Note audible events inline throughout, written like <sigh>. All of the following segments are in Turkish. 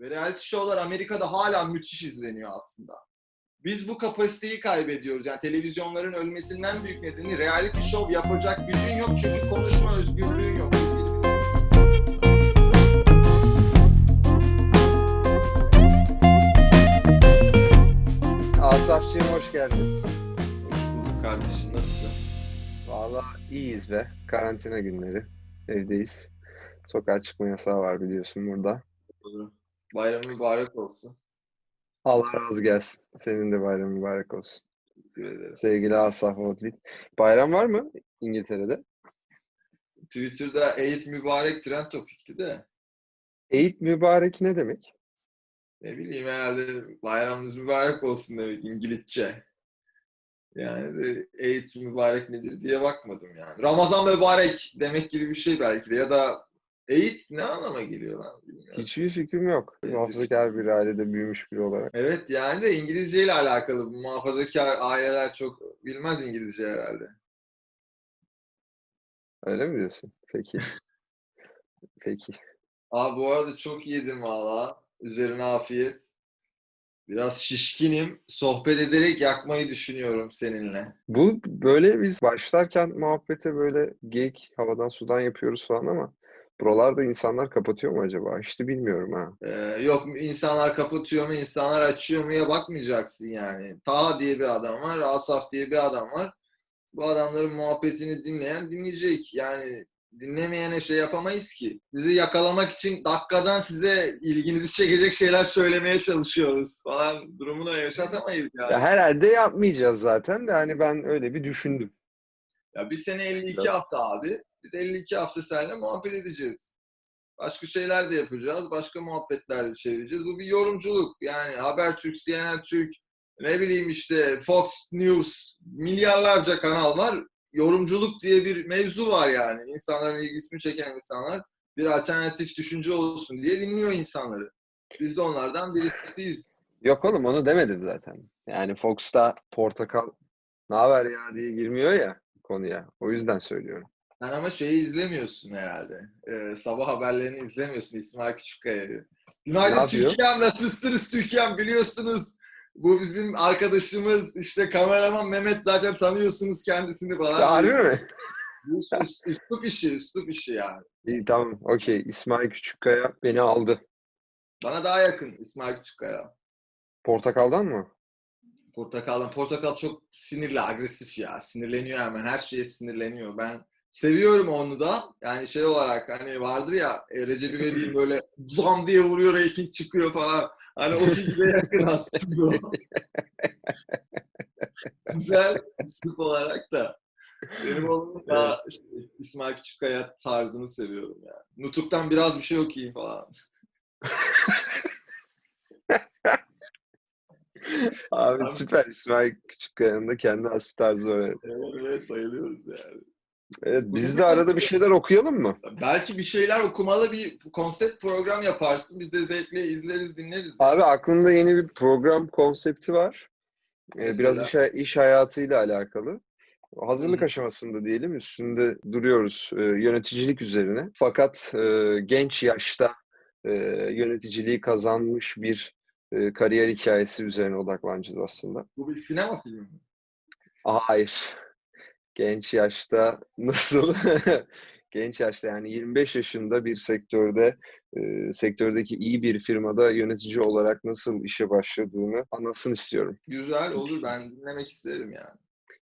Ve reality show'lar Amerika'da hala müthiş izleniyor aslında. Biz bu kapasiteyi kaybediyoruz. Yani televizyonların ölmesinin en büyük nedeni reality show yapacak gücün yok çünkü konuşma özgürlüğün yok. Asafçığım hoş geldin. Hoş bulduk kardeşim. Nasılsın? Valla iyiyiz be. Karantina günleri. Evdeyiz. Sokağa çıkma yasağı var biliyorsun burada. Bayram mübarek olsun. Allah razı gelsin. Senin de bayram mübarek olsun. Teşekkür ederim. Sevgili Asaf Otvit. Bayram var mı İngiltere'de? Twitter'da Eid mübarek trend topikti de. Eid mübarek ne demek? Ne bileyim herhalde bayramınız mübarek olsun demek İngilizce. Yani de Eid mübarek nedir diye bakmadım yani. Ramazan mübarek demek gibi bir şey belki de ya da Eid ne anlama geliyor lan bilmiyorum. Hiçbir fikrim yok. De Muhafazakar bir ailede büyümüş biri olarak. Evet yani de İngilizce ile alakalı muhafazakar aileler çok bilmez İngilizce herhalde. Öyle mi diyorsun? Peki. <laughs> Peki. Abi bu arada çok yedim valla. Üzerine afiyet. Biraz şişkinim. Sohbet ederek yakmayı düşünüyorum seninle. Bu böyle biz başlarken muhabbete böyle geyik havadan sudan yapıyoruz falan ama buralarda insanlar kapatıyor mu acaba? Hiç de bilmiyorum ha. Ee, yok insanlar kapatıyor mu, insanlar açıyor muya bakmayacaksın yani. Taha diye bir adam var, Asaf diye bir adam var. Bu adamların muhabbetini dinleyen dinleyecek. Yani dinlemeyene şey yapamayız ki. Bizi yakalamak için dakikadan size ilginizi çekecek şeyler söylemeye çalışıyoruz falan durumunu yaşatamayız yani. Ya herhalde yapmayacağız zaten de hani ben öyle bir düşündüm. Ya bir sene 52 hafta abi. Biz 52 hafta seninle muhabbet edeceğiz. Başka şeyler de yapacağız. Başka muhabbetler de çevireceğiz. Bu bir yorumculuk. Yani Habertürk, CNN Türk, ne bileyim işte Fox News, milyarlarca kanal var. Yorumculuk diye bir mevzu var yani. İnsanların ilgisini çeken insanlar bir alternatif düşünce olsun diye dinliyor insanları. Biz de onlardan birisiyiz. Yok oğlum onu demedim zaten. Yani Fox'ta portakal ne haber ya diye girmiyor ya konuya. O yüzden söylüyorum. Sen ama şeyi izlemiyorsun herhalde. Ee, sabah haberlerini izlemiyorsun İsmail Küçükkaya'yı. Günaydın? Türkiye'm nasılsınız Türkiye'm biliyorsunuz. Bu bizim arkadaşımız işte kameraman Mehmet zaten tanıyorsunuz kendisini falan. Ya, harbi mi? Bu Üslup işi, üslup işi yani. İyi tamam okey. İsmail Küçükkaya beni aldı. Bana daha yakın İsmail Küçükkaya. Portakaldan mı? Portakal'dan. Portakal çok sinirli, agresif ya. Sinirleniyor hemen. Her şeye sinirleniyor. Ben seviyorum onu da. Yani şey olarak hani vardır ya e, Recep İvedik'in <laughs> böyle zam diye vuruyor reyting çıkıyor falan. Hani o şekilde yakın aslında. <laughs> Güzel üslup olarak da. Benim onun daha işte, İsmail Küçükkaya tarzını seviyorum yani. Nutuk'tan biraz bir şey okuyayım falan. <laughs> Abi Abi- süper İsmail Küçükkaya'nın da kendi has bir tarzı var. Evet, evet bayılıyoruz yani. Evet, biz de arada bir şeyler okuyalım mı? Belki bir şeyler okumalı bir konsept program yaparsın. Biz de zevkle izleriz, dinleriz. Abi aklımda yeni bir program konsepti var. Ee, Mesela? biraz iş, iş hayatıyla alakalı. Hazırlık Hı. aşamasında diyelim üstünde duruyoruz e, yöneticilik üzerine. Fakat e, genç yaşta e, yöneticiliği kazanmış bir e, kariyer hikayesi üzerine odaklanacağız aslında. Bu bir sinema filmi mi? Hayır. Genç yaşta <laughs> nasıl? Genç yaşta yani 25 yaşında bir sektörde, e, sektördeki iyi bir firmada yönetici olarak nasıl işe başladığını anlatsın istiyorum. Güzel olur. Ben dinlemek isterim yani.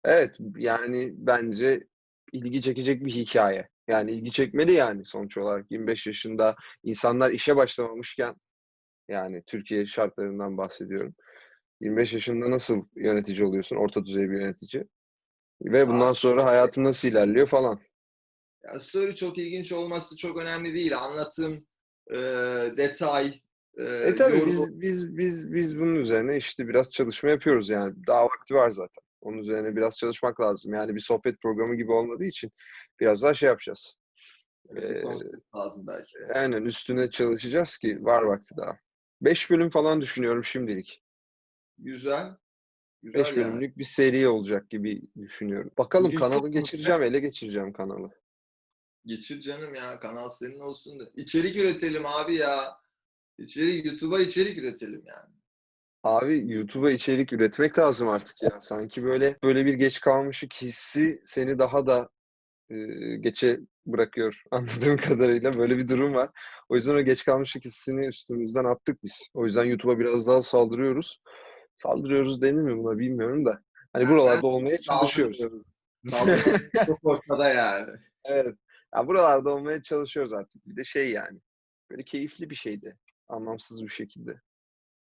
Evet, yani bence ilgi çekecek bir hikaye. Yani ilgi çekmeli yani sonuç olarak 25 yaşında insanlar işe başlamamışken yani Türkiye şartlarından bahsediyorum. 25 yaşında nasıl yönetici oluyorsun? Orta düzey bir yönetici. Ve bundan Aa. sonra hayatın nasıl ilerliyor falan. Ya, story çok ilginç olması çok önemli değil. Anlatım, e, detay, e, E tabii yorum- biz biz biz biz bunun üzerine işte biraz çalışma yapıyoruz yani. Daha vakti var zaten. Onun üzerine biraz çalışmak lazım. Yani bir sohbet programı gibi olmadığı için biraz daha şey yapacağız. konsept lazım belki. de. Aynen üstüne çalışacağız ki var vakti daha. 5 bölüm falan düşünüyorum şimdilik. Güzel. Güzel 5 yani. bölümlük bir seri olacak gibi düşünüyorum. Bakalım kanalı geçireceğim, ele geçireceğim kanalı. Geçir canım ya. Kanal senin olsun da. İçerik üretelim abi ya. İçerik, YouTube'a içerik üretelim yani. Abi YouTube'a içerik üretmek lazım artık ya. Sanki böyle böyle bir geç kalmışlık hissi seni daha da e, geçe bırakıyor <laughs> anladığım kadarıyla. Böyle bir durum var. O yüzden o geç kalmışlık hissini üstümüzden attık biz. O yüzden YouTube'a biraz daha saldırıyoruz. Saldırıyoruz denir mi buna bilmiyorum da. Hani buralarda olmaya çalışıyoruz. <laughs> Çok ortada yani. Evet. Ya buralarda olmaya çalışıyoruz artık. Bir de şey yani. Böyle keyifli bir şeydi. Anlamsız bir şekilde.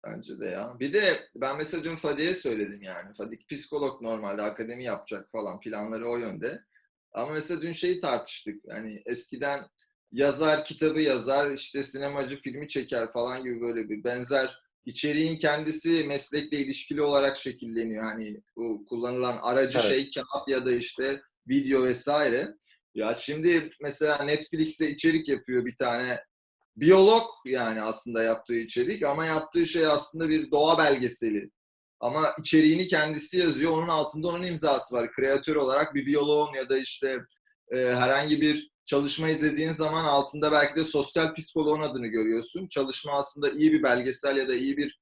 Bence de ya. Bir de ben mesela dün Fadi'ye söyledim yani. Fadik psikolog normalde akademi yapacak falan planları o yönde. Ama mesela dün şeyi tartıştık. Yani eskiden yazar kitabı yazar, işte sinemacı filmi çeker falan gibi böyle bir benzer içeriğin kendisi meslekle ilişkili olarak şekilleniyor. Hani bu kullanılan aracı Evet. şey kağıt ya da işte video vesaire. Ya şimdi mesela Netflix'e içerik yapıyor bir tane biyolog yani aslında yaptığı içerik ama yaptığı şey aslında bir doğa belgeseli. Ama içeriğini kendisi yazıyor. Onun altında onun imzası var. Kreatör olarak bir biyoloğun ya da işte e, herhangi bir çalışma izlediğin zaman altında belki de sosyal psikoloğun adını görüyorsun. Çalışma aslında iyi bir belgesel ya da iyi bir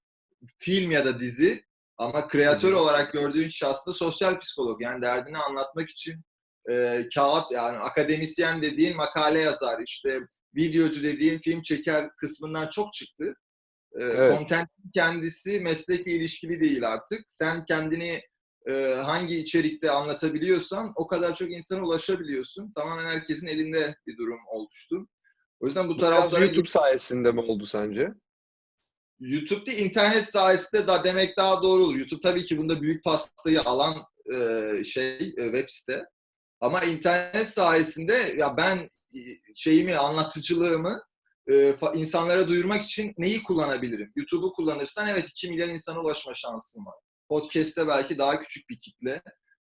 film ya da dizi ama kreatör olarak gördüğün kişi aslında sosyal psikolog. Yani derdini anlatmak için e, kağıt yani akademisyen dediğin makale yazar işte videocu dediğin film çeker kısmından çok çıktı. E, Evet. Content'in kendisi meslekle ilişkili değil artık. Sen kendini e, hangi içerikte anlatabiliyorsan o kadar çok insana ulaşabiliyorsun. Tamamen herkesin elinde bir durum oluştu. O yüzden bu taraflara YouTube sayesinde mi oldu sence? YouTube değil, internet sayesinde da demek daha doğru olur. YouTube tabii ki bunda büyük pastayı alan e, şey e, web site. Ama internet sayesinde ya ben şeyimi, anlatıcılığımı e, insanlara duyurmak için neyi kullanabilirim? YouTube'u kullanırsan evet 2 milyon insana ulaşma şansın var. Podcast'te belki daha küçük bir kitle.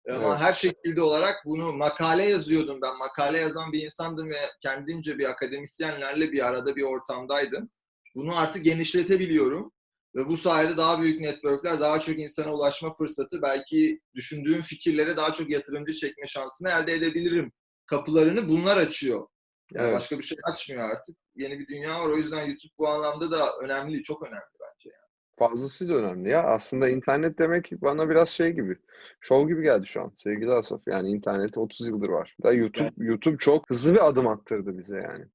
Ama Evet. her şekilde olarak bunu makale yazıyordum ben. Makale yazan bir insandım ve kendimce bir akademisyenlerle bir arada bir ortamdaydım. Bunu artık genişletebiliyorum. Ve bu sayede daha büyük networkler, daha çok insana ulaşma fırsatı, belki düşündüğüm fikirlere daha çok yatırımcı çekme şansını elde edebilirim. Kapılarını bunlar açıyor. Yani Evet. Başka bir şey açmıyor artık. Yeni bir dünya var. O yüzden YouTube bu anlamda da önemli, çok önemli bence. Yani. Fazlasıyla önemli ya. Aslında internet demek bana biraz şey gibi. Şov gibi geldi şu an sevgili Asaf. Yani internet 30 yıldır var. Da YouTube YouTube çok hızlı bir adım attırdı bize yani.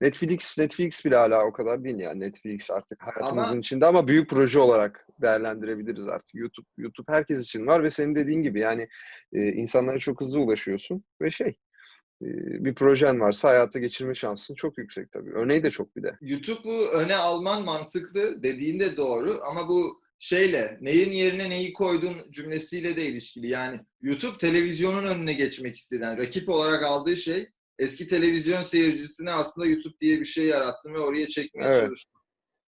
Netflix Netflix bile hala o kadar değil yani. Netflix artık hayatımızın Ama- içinde ama büyük proje olarak değerlendirebiliriz artık. YouTube YouTube herkes için var ve senin dediğin gibi yani e, insanlara çok hızlı ulaşıyorsun ve şey bir projen varsa hayata geçirme şansın çok yüksek tabii. Örneği de çok bir de. YouTube'u öne alman mantıklı dediğin de doğru ama bu şeyle neyin yerine neyi koydun cümlesiyle de ilişkili. Yani YouTube televizyonun önüne geçmek isteden rakip olarak aldığı şey eski televizyon seyircisine aslında YouTube diye bir şey yarattım ve oraya çekmeye Evet. çalıştım.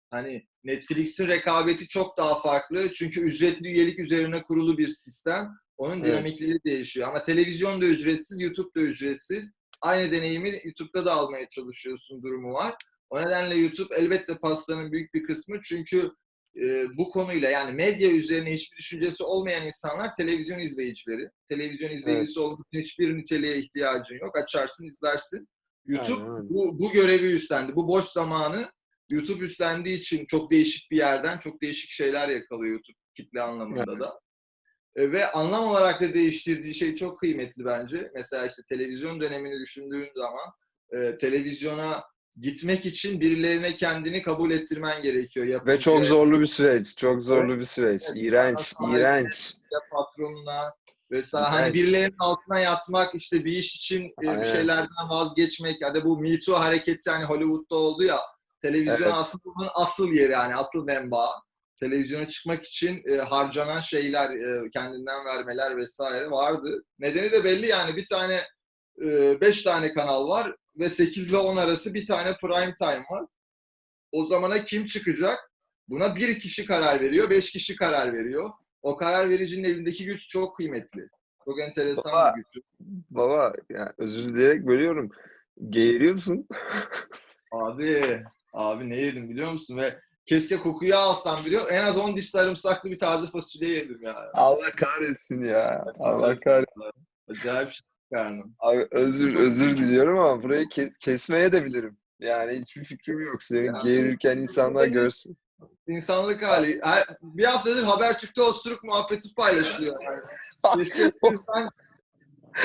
Hani Netflix'in rekabeti çok daha farklı çünkü ücretli üyelik üzerine kurulu bir sistem. Onun Evet. dinamikleri değişiyor. Ama televizyon da ücretsiz, YouTube da ücretsiz. Aynı deneyimi YouTube'da da almaya çalışıyorsun durumu var. O nedenle YouTube elbette pastanın büyük bir kısmı çünkü e, bu konuyla yani medya üzerine hiçbir düşüncesi olmayan insanlar televizyon izleyicileri. Televizyon izleyicisi olmak için hiçbir niteliğe ihtiyacın yok. Açarsın izlersin. YouTube Aynen bu, bu görevi üstlendi. Bu boş zamanı YouTube üstlendiği için çok değişik bir yerden çok değişik şeyler yakalıyor YouTube kitle anlamında da. E, Ve anlam olarak da değiştirdiği şey çok kıymetli bence. Mesela işte televizyon dönemini düşündüğün zaman e, televizyona gitmek için birilerine kendini kabul ettirmen gerekiyor. Ve Yapımcıya, çok zorlu bir süreç. Çok zorlu bir süreç. Evet, İğrenç, iğrenç. patronuna vesaire Evet. hani birilerinin altına yatmak işte bir iş için e, Aynen. bir şeylerden vazgeçmek ya da bu Me Too hareketi hani Hollywood'da oldu ya televizyon Evet. aslında bunun asıl yeri yani asıl menbaı. Televizyona çıkmak için e, harcanan şeyler, e, kendinden vermeler vesaire vardı. Nedeni de belli yani bir tane, e, beş tane kanal var ve 8 ile 10 arası bir tane prime time var. O zamana kim çıkacak? Buna bir kişi karar veriyor, beş kişi karar veriyor. O karar vericinin elindeki güç çok kıymetli. Çok enteresan Baba. bir güç. Baba ya özür dileyerek bölüyorum. Geğiriyorsun. Abi, abi ne yedim biliyor musun? Ve keşke kokuyu alsam biliyor En az 10 diş sarımsaklı bir taze fasulye yedim ya. Allah kahretsin ya. Allah kahretsin. Acayip şey karnım. Abi özür özür diliyorum ama burayı kes- kesmeye de bilirim. Yani hiçbir fikrim yok. Senin Yani- geğirirken insanlar görsün. İnsanlık hali. Her, bir haftadır Habertürk'te osuruk muhabbeti paylaşılıyor. Yani. Keşke <laughs>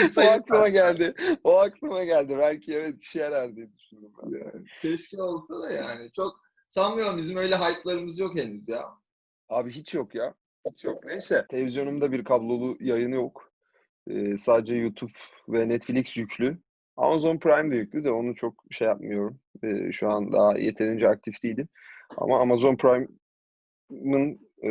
insan- o aklıma geldi. O aklıma geldi. Belki evet işe yarar diye düşündüm ben. Yani. Keşke olsa da yani. Çok sanmıyorum bizim öyle hype'larımız yok henüz ya. Abi hiç yok ya. Hiç yok. Neyse. Televizyonumda bir kablolu yayını yok. Ee, sadece YouTube ve Netflix yüklü. Amazon Prime de yüklü de onu çok şey yapmıyorum. Ee, şu an daha yeterince aktif değilim. Ama Amazon Prime'ın e,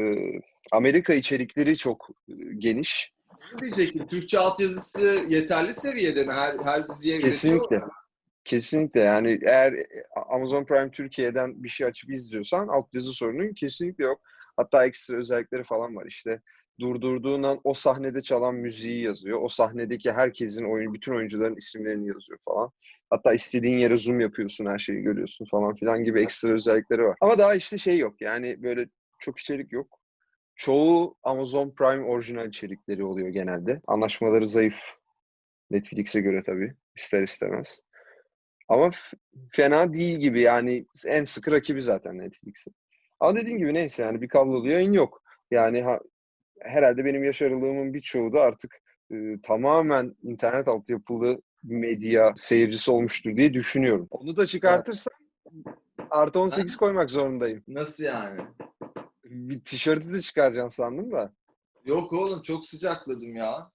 Amerika içerikleri çok e, geniş. Ne diyecektim? Türkçe altyazısı yeterli seviyede mi? Her, her diziye Kesinlikle. üretiyor mu? Kesinlikle yani eğer Amazon Prime Türkiye'den bir şey açıp izliyorsan altyazı sorunun kesinlikle yok. Hatta ekstra özellikleri falan var işte. Durdurduğun o sahnede çalan müziği yazıyor. O sahnedeki herkesin oyun, bütün oyuncuların isimlerini yazıyor falan. Hatta istediğin yere zoom yapıyorsun, her şeyi görüyorsun falan filan gibi ekstra özellikleri var. Ama daha işte şey yok yani böyle çok içerik yok. Çoğu Amazon Prime orijinal içerikleri oluyor genelde. Anlaşmaları zayıf. Netflix'e göre tabii ister istemez. Ama fena değil gibi yani en sıkı rakibi zaten Netflix'in. Ama dediğim gibi neyse yani bir kablolu yayın yok. Yani ha, herhalde benim yaş aralığımın birçoğu da artık e, tamamen internet altyapılı medya seyircisi olmuştur diye düşünüyorum. Onu da çıkartırsam artı 18 koymak zorundayım. Nasıl yani? Bir tişörtü de çıkaracaksın sandım da. Yok oğlum çok sıcakladım ya.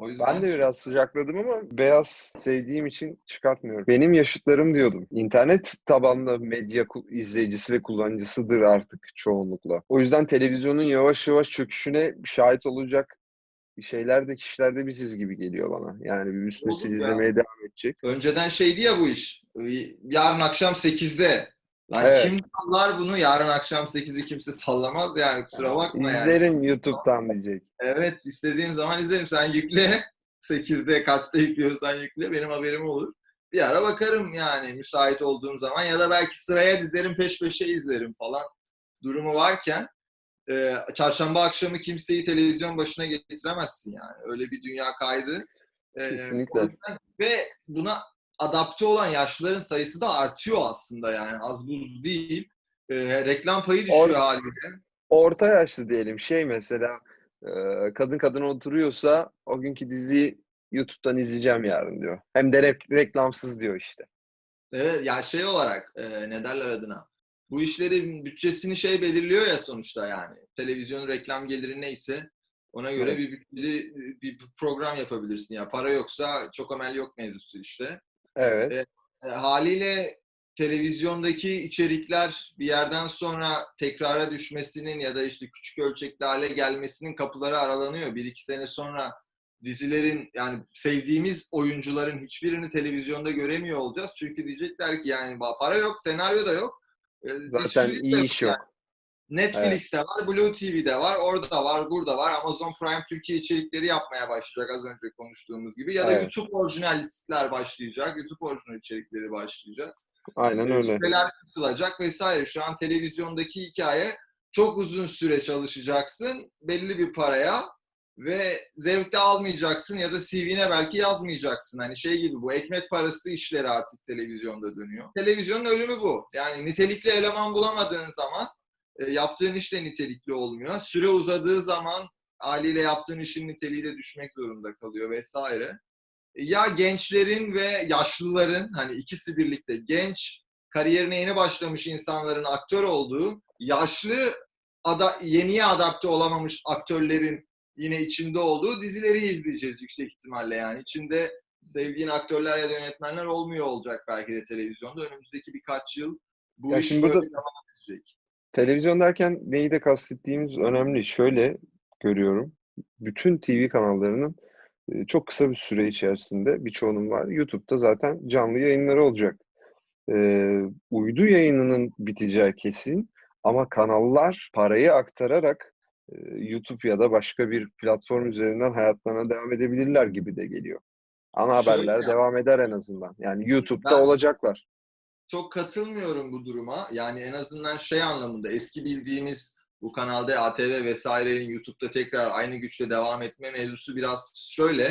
O yüzden Ben de biraz sıcakladım ama beyaz sevdiğim için çıkartmıyorum. Benim yaşıtlarım diyordum. İnternet tabanlı medya izleyicisi ve kullanıcısıdır artık çoğunlukla. O yüzden televizyonun yavaş yavaş çöküşüne şahit olacak şeyler de kişiler de biziz gibi geliyor bana. Yani bir üst nesil izlemeye devam edecek. Önceden şeydi ya bu iş. Yarın akşam 8'de. Lan Evet. kim sallar bunu? Yarın akşam 8'i kimse sallamaz yani kusura bakma yani. İzlerim YouTube'dan diyecek. Evet istediğim zaman izlerim. Sen yükle. <laughs> 8'de kaçta yüklüyorsan yükle. Benim haberim olur. Bir ara bakarım yani müsait olduğum zaman ya da belki sıraya dizerim peş peşe izlerim falan durumu varken e, çarşamba akşamı kimseyi televizyon başına getiremezsin yani. Öyle bir dünya kaydı. E, Kesinlikle. Ve buna adapte olan yaşlıların sayısı da artıyor aslında yani az buz değil. E, reklam payı düşüyor Or- haliyle. Orta yaşlı diyelim şey mesela e, kadın kadın oturuyorsa o günkü diziyi YouTube'dan izleyeceğim yarın diyor. Hem de rek- reklamsız diyor işte. Evet ya şey olarak e, ne derler adına bu işlerin bütçesini şey belirliyor ya sonuçta yani. Televizyon reklam geliri neyse ona göre Evet. bir bütçeli bir program yapabilirsin ya. Para yoksa çok amel yok mevzusu işte. Evet. E, haliyle televizyondaki içerikler bir yerden sonra tekrara düşmesinin ya da işte küçük ölçekli hale gelmesinin kapıları aralanıyor. Bir iki sene sonra dizilerin yani sevdiğimiz oyuncuların hiçbirini televizyonda göremiyor olacağız. Çünkü diyecekler ki yani para yok, senaryo da yok. E, Zaten iyi iş yok. Netflix'te var, Blue TV'de var, orada var, burada var. Amazon Prime Türkiye içerikleri yapmaya başlayacak az önce konuştuğumuz gibi. Ya da Evet. YouTube orijinalistler başlayacak, YouTube orijinal içerikleri başlayacak. Aynen Ee, öyle. Süreler kısılacak vesaire. Şu an televizyondaki hikaye çok uzun süre çalışacaksın belli bir paraya ve zevk de almayacaksın ya da CV'ne belki yazmayacaksın. Hani şey gibi bu ekmek parası işleri artık televizyonda dönüyor. Televizyonun ölümü bu. Yani nitelikli eleman bulamadığın zaman e, yaptığın iş de nitelikli olmuyor. Süre uzadığı zaman haliyle yaptığın işin niteliği de düşmek zorunda kalıyor vesaire. Ya gençlerin ve yaşlıların hani ikisi birlikte genç kariyerine yeni başlamış insanların aktör olduğu, yaşlı ada, yeniye adapte olamamış aktörlerin yine içinde olduğu dizileri izleyeceğiz yüksek ihtimalle yani. İçinde sevdiğin aktörler ya da yönetmenler olmuyor olacak belki de televizyonda. Önümüzdeki birkaç yıl bu Ya iş şimdi böyle burada- devam edecek. Televizyon derken neyi de kastettiğimiz önemli. Şöyle görüyorum. Bütün TV kanallarının e, çok kısa bir süre içerisinde birçoğunun var. YouTube'da zaten canlı yayınları olacak. Ee, uydu yayınının biteceği kesin ama kanallar parayı aktararak e, YouTube ya da başka bir platform üzerinden hayatlarına devam edebilirler gibi de geliyor. Ana haberler yani. devam eder en azından. Yani YouTube'da Ben- olacaklar. Çok katılmıyorum bu duruma. Yani en azından şey anlamında eski bildiğimiz bu kanalda ATV vesairenin YouTube'da tekrar aynı güçle devam etme mevzusu biraz şöyle.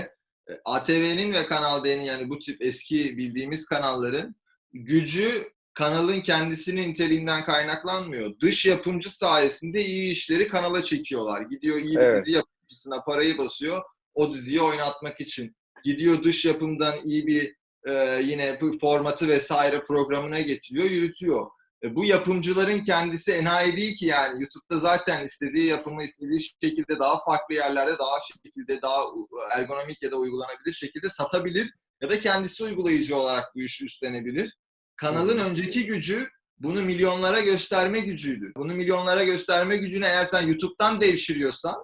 E, ATV'nin ve Kanal D'nin yani bu tip eski bildiğimiz kanalların gücü kanalın kendisinin niteliğinden kaynaklanmıyor. Dış yapımcı sayesinde iyi işleri kanala çekiyorlar. Gidiyor iyi bir Evet. dizi yapımcısına parayı basıyor o diziyi oynatmak için. Gidiyor dış yapımdan iyi bir e, yine bu formatı vesaire programına getiriyor, yürütüyor. E, bu yapımcıların kendisi enayi değil ki yani. YouTube'da zaten istediği yapımı istediği şekilde daha farklı yerlerde daha şekilde daha ergonomik ya da uygulanabilir şekilde satabilir ya da kendisi uygulayıcı olarak bu işi üstlenebilir. Kanalın önceki gücü bunu milyonlara gösterme gücüydü. Bunu milyonlara gösterme gücünü eğer sen YouTube'dan devşiriyorsan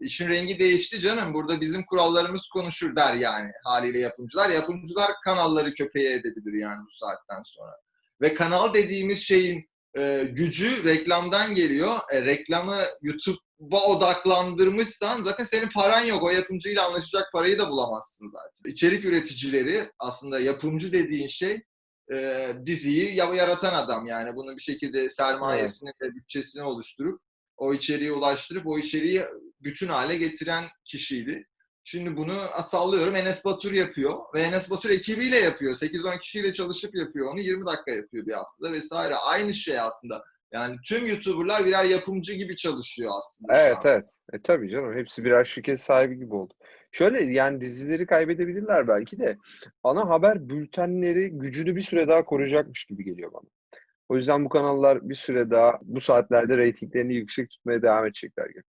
işin rengi değişti canım. Burada bizim kurallarımız konuşur der yani haliyle yapımcılar. Yapımcılar kanalları köpeğe edebilir yani bu saatten sonra. Ve kanal dediğimiz şeyin e, gücü reklamdan geliyor. E, reklamı YouTube'a odaklandırmışsan zaten senin paran yok. O yapımcıyla anlaşacak parayı da bulamazsın zaten. İçerik üreticileri aslında yapımcı dediğin şey e, diziyi ya- yaratan adam yani. Bunu bir şekilde sermayesini ve bütçesini oluşturup o içeriği ulaştırıp o içeriği bütün hale getiren kişiydi. Şimdi bunu sallıyorum Enes Batur yapıyor ve Enes Batur ekibiyle yapıyor. 8-10 kişiyle çalışıp yapıyor. Onu 20 dakika yapıyor bir haftada vesaire. Aynı şey aslında. Yani tüm YouTuber'lar birer yapımcı gibi çalışıyor aslında. Evet evet. E tabii canım hepsi birer şirket sahibi gibi oldu. Şöyle yani dizileri kaybedebilirler belki de ana haber bültenleri gücünü bir süre daha koruyacakmış gibi geliyor bana. O yüzden bu kanallar bir süre daha bu saatlerde reytinglerini yüksek tutmaya devam edecekler gibi.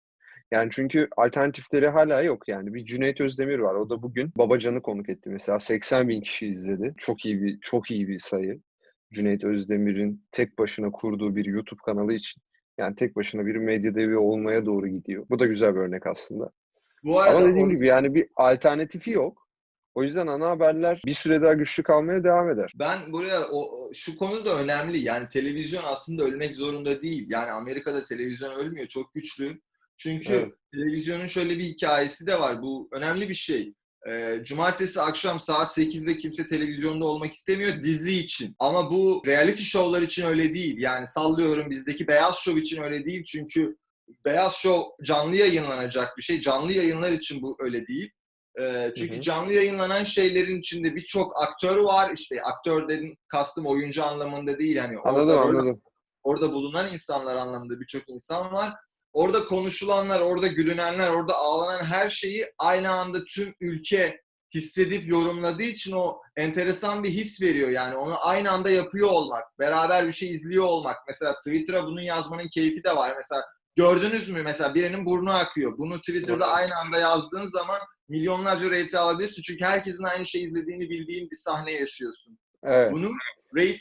Yani çünkü alternatifleri hala yok yani. Bir Cüneyt Özdemir var. O da bugün Babacan'ı konuk etti mesela. 80 bin kişi izledi. Çok iyi bir çok iyi bir sayı. Cüneyt Özdemir'in tek başına kurduğu bir YouTube kanalı için. Yani tek başına bir medya devi olmaya doğru gidiyor. Bu da güzel bir örnek aslında. Bu arada Ama dediğim o- gibi yani bir alternatifi yok. O yüzden ana haberler bir süre daha güçlü kalmaya devam eder. Ben buraya o, o- şu konu da önemli. Yani televizyon aslında ölmek zorunda değil. Yani Amerika'da televizyon ölmüyor. Çok güçlü. Çünkü Evet. televizyonun şöyle bir hikayesi de var. Bu önemli bir şey. Ee, cumartesi akşam saat 8'de kimse televizyonda olmak istemiyor dizi için. Ama bu reality show'lar için öyle değil. Yani sallıyorum bizdeki Beyaz Show için öyle değil. Çünkü Beyaz Show canlı yayınlanacak bir şey. Canlı yayınlar için bu öyle değil. Ee, çünkü Hı hı. canlı yayınlanan şeylerin içinde birçok aktör var. İşte aktörlerin kastım oyuncu anlamında değil. Hani orada Anladım rol- anladım. orada bulunan insanlar anlamında birçok insan var. Orada konuşulanlar, orada gülünenler, orada ağlanan her şeyi aynı anda tüm ülke hissedip yorumladığı için o enteresan bir his veriyor. Yani onu aynı anda yapıyor olmak, beraber bir şey izliyor olmak. Mesela Twitter'a bunun yazmanın keyfi de var. Mesela gördünüz mü mesela birinin burnu akıyor. Bunu Twitter'da aynı anda yazdığın zaman milyonlarca rate alabilirsin. Çünkü herkesin aynı şeyi izlediğini bildiğin bir sahne yaşıyorsun. Evet. Bunun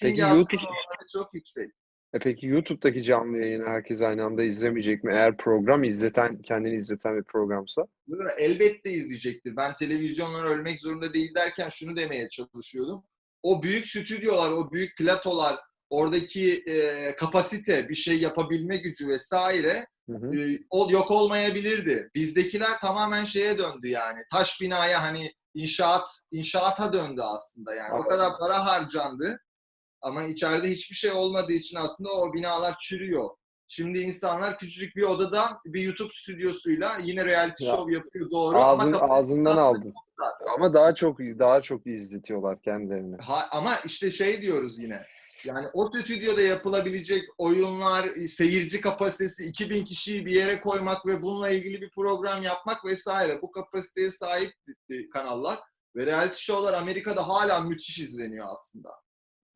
Peki aslında YouTube- çok yüksek. E peki YouTube'daki canlı yayını herkes aynı anda izlemeyecek mi? Eğer program izleten, kendini izleten bir programsa. Elbette izleyecektir. Ben televizyonlar ölmek zorunda değil derken şunu demeye çalışıyordum. O büyük stüdyolar, o büyük platolar, oradaki e, kapasite, bir şey yapabilme gücü vesaire Hı hı. e, o yok olmayabilirdi. Bizdekiler tamamen şeye döndü yani. Taş binaya hani inşaat inşaata döndü aslında yani. O Anladım. kadar para harcandı. Ama içeride hiçbir şey olmadığı için aslında o binalar çürüyor. Şimdi insanlar küçücük bir odada bir YouTube stüdyosuyla yine reality Ya, show yapıyor doğru Ağzın, ama ağzından aldın. Ama daha çok daha çok izletiyorlar kendilerini. Ha- ama işte şey diyoruz yine. Yani o stüdyoda yapılabilecek oyunlar, seyirci kapasitesi 2000 kişiyi bir yere koymak ve bununla ilgili bir program yapmak vesaire. Bu kapasiteye sahip kanallar ve reality show'lar Amerika'da hala müthiş izleniyor aslında.